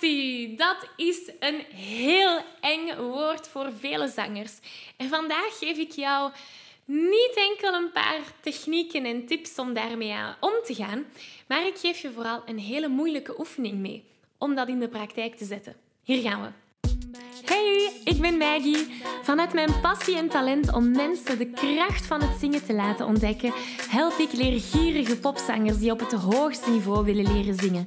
Improvisatie, dat is een heel eng woord voor vele zangers. En vandaag geef ik jou niet enkel een paar technieken en tips om daarmee om te gaan, maar ik geef je vooral een hele moeilijke oefening mee om dat in de praktijk te zetten. Hier gaan we. Hey, ik ben Maggie. Vanuit mijn passie en talent om mensen de kracht van het zingen te laten ontdekken, help ik leergierige popzangers die op het hoogste niveau willen leren zingen.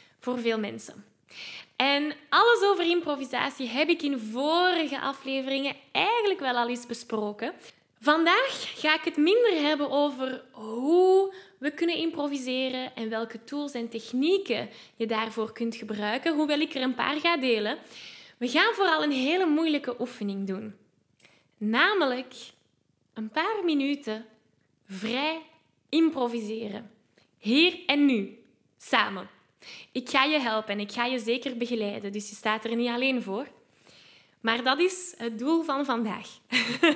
voor veel mensen. En alles over improvisatie heb ik in vorige afleveringen eigenlijk wel al eens besproken. Vandaag ga ik het minder hebben over hoe we kunnen improviseren en welke tools en technieken je daarvoor kunt gebruiken, hoewel ik er een paar ga delen. We gaan vooral een hele moeilijke oefening doen. Namelijk een paar minuten vrij improviseren. Hier en nu, samen. Ik ga je helpen en ik ga je zeker begeleiden, dus je staat er niet alleen voor. Maar dat is het doel van vandaag.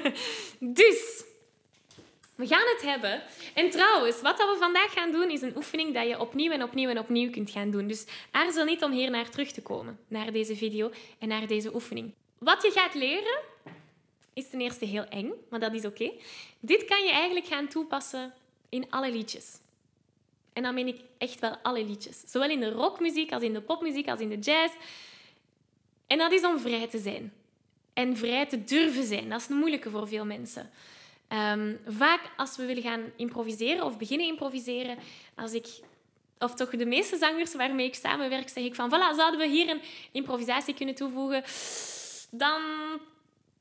dus, we gaan het hebben. En trouwens, wat we vandaag gaan doen, is een oefening dat je opnieuw en opnieuw en opnieuw kunt gaan doen. Dus aarzel niet om hier naar terug te komen, naar deze video en naar deze oefening. Wat je gaat leren, is ten eerste heel eng, maar dat is oké. Dit kan je eigenlijk gaan toepassen in alle liedjes. En dan meen ik echt wel alle liedjes. Zowel in de rockmuziek als in de popmuziek als in de jazz. En dat is om vrij te zijn. En vrij te durven zijn. Dat is een moeilijke voor veel mensen. Um, vaak als we willen gaan improviseren of beginnen improviseren, als ik, of toch de meeste zangers waarmee ik samenwerk, zeg ik van, voilà, zouden we hier een improvisatie kunnen toevoegen? Dan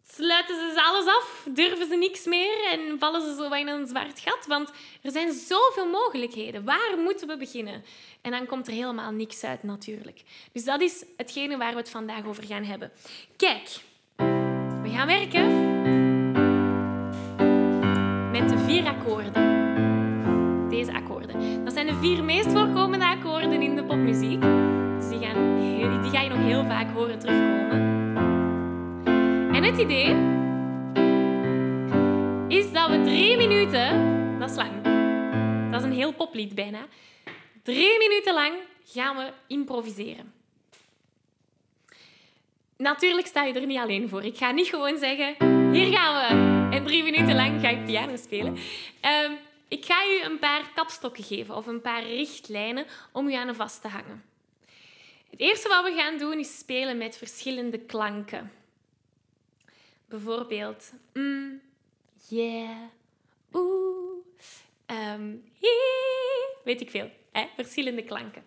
sluiten ze alles af, durven ze niks meer en vallen ze zo in een zwart gat. Want er zijn zoveel mogelijkheden. Waar moeten we beginnen? En dan komt er helemaal niks uit natuurlijk. Dus dat is hetgene waar we het vandaag over gaan hebben. Kijk, we gaan werken met de vier akkoorden. Deze akkoorden. Dat zijn de vier meest voorkomende akkoorden in de popmuziek. Dus die, gaan, die ga je nog heel vaak horen terugkomen. En het idee is dat we drie minuten, dat is lang, dat is een heel poplied bijna, drie minuten lang gaan we improviseren. Natuurlijk sta je er niet alleen voor. Ik ga niet gewoon zeggen, hier gaan we. En drie minuten lang ga ik piano spelen. Uh, ik ga u een paar kapstokken geven of een paar richtlijnen om u aan vast te hangen. Het eerste wat we gaan doen is spelen met verschillende klanken. Bijvoorbeeld, mm, yeah, oeh, um, weet ik veel. Hè? Verschillende klanken.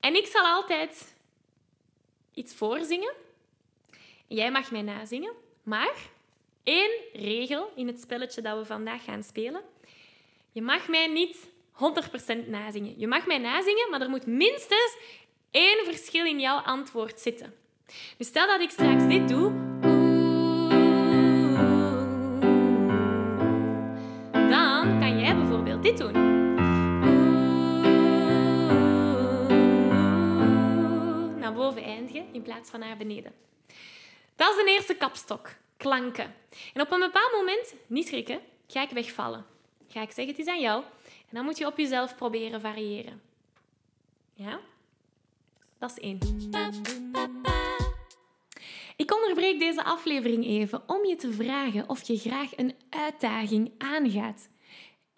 En ik zal altijd iets voorzingen. Jij mag mij nazingen. Maar één regel in het spelletje dat we vandaag gaan spelen. Je mag mij niet 100% nazingen. Je mag mij nazingen, maar er moet minstens één verschil in jouw antwoord zitten. Dus stel dat ik straks dit doe, in plaats van naar beneden. Dat is de eerste kapstok. Klanken. En op een bepaald moment, niet schrikken, ga ik wegvallen. Ga ik zeggen, het is aan jou. En dan moet je op jezelf proberen variëren. Ja? Dat is één. Ik onderbreek deze aflevering even om je te vragen of je graag een uitdaging aangaat.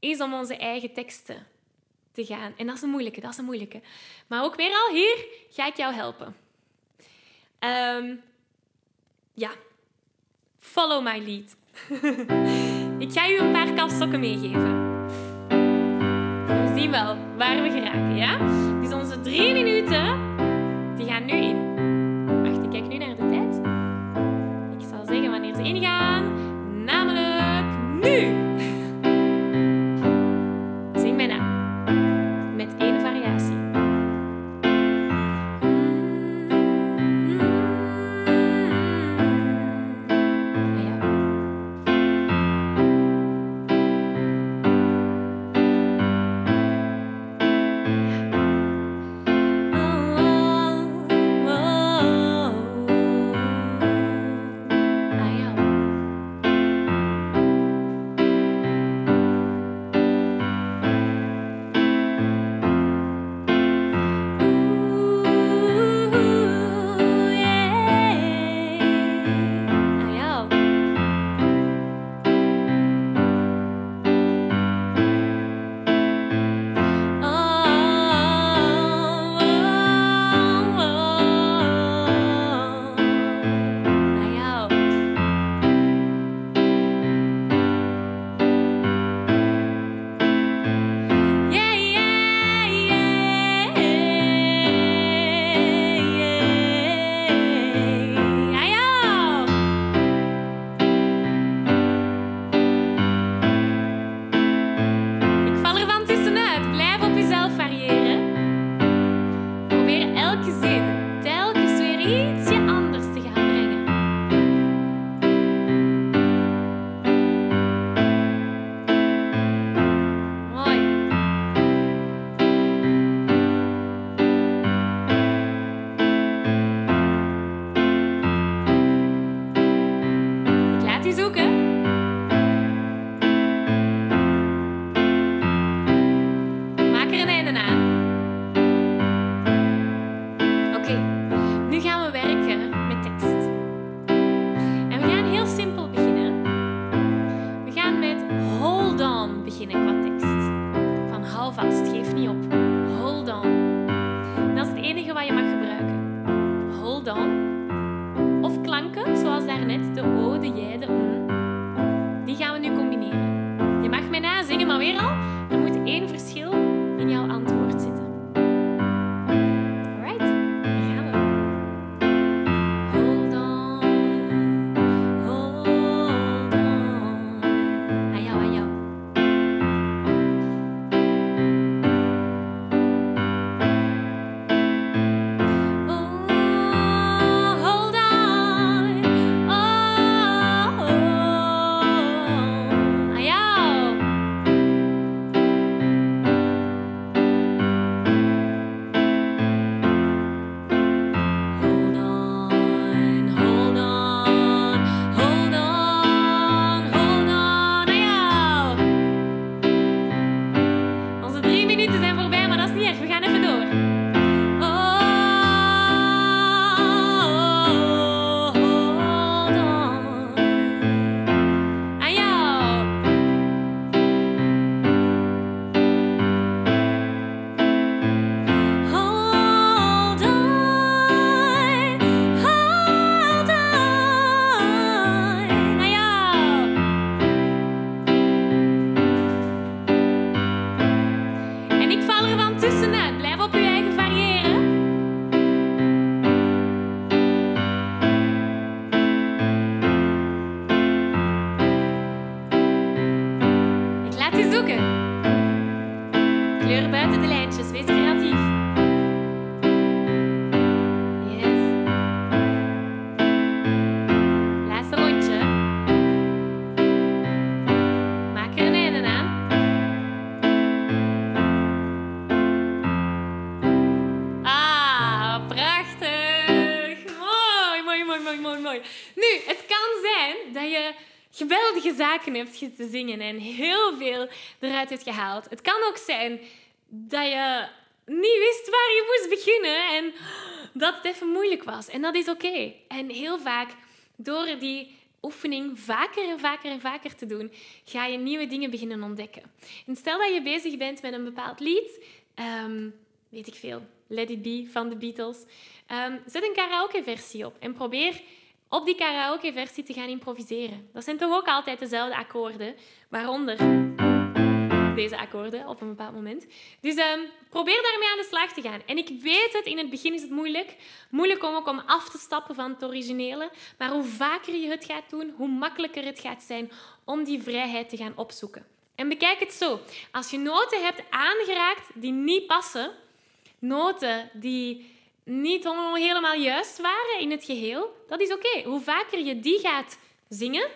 is om onze eigen teksten te gaan. En dat is een moeilijke, dat is een moeilijke. Maar ook weer al hier ga ik jou helpen. Ehm, ja, follow my lead. ik ga je een paar kapstokken meegeven. We zien wel waar we geraken, ja? Dus onze drie minuten, je zoeken. Kleur buiten de lijntjes, wees creatief. Yes. Laatste rondje. Maak er een einde aan. Ah, prachtig. Mooi, mooi, mooi, mooi, mooi, mooi. Nu, het kan zijn dat je geweldige zaken hebt te zingen en heel veel eruit hebt gehaald. Het kan ook zijn dat je niet wist waar je moest beginnen en dat het even moeilijk was. En dat is oké. En heel vaak, door die oefening vaker en vaker en vaker te doen, ga je nieuwe dingen beginnen ontdekken. En stel dat je bezig bent met een bepaald lied, ehm, weet ik veel, Let It Be van de Beatles, um, zet een karaoke-versie op en probeer op die karaoke-versie te gaan improviseren. Dat zijn toch ook altijd dezelfde akkoorden, waaronder deze akkoorden op een bepaald moment. Dus um, probeer daarmee aan de slag te gaan. En ik weet het, in het begin is het moeilijk. Moeilijk om ook om af te stappen van het originele. Maar hoe vaker je het gaat doen, hoe makkelijker het gaat zijn om die vrijheid te gaan opzoeken. En bekijk het zo. Als je noten hebt aangeraakt die niet passen, noten die niet helemaal juist waren in het geheel, dat is oké. Hoe vaker je die gaat zingen,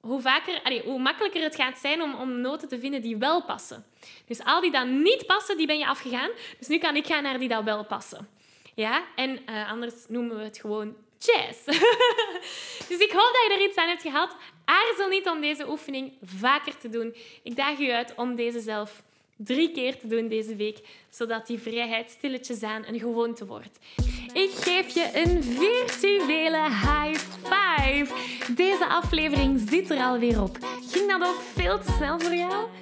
hoe, vaker, allee, hoe makkelijker het gaat zijn om, om noten te vinden die wel passen. Dus al die dan niet passen, die ben je afgegaan. Dus nu kan ik gaan naar die dat wel passen. Ja? En uh, anders noemen we het gewoon jazz. dus ik hoop dat je er iets aan hebt gehad. Aarzel niet om deze oefening vaker te doen. Ik daag u uit om deze zelf drie keer te doen deze week, zodat die vrijheid stilletjes aan een gewoonte wordt. Ik geef je een virtuele high five. Deze aflevering zit er alweer op. Ging dat ook veel te snel voor jou?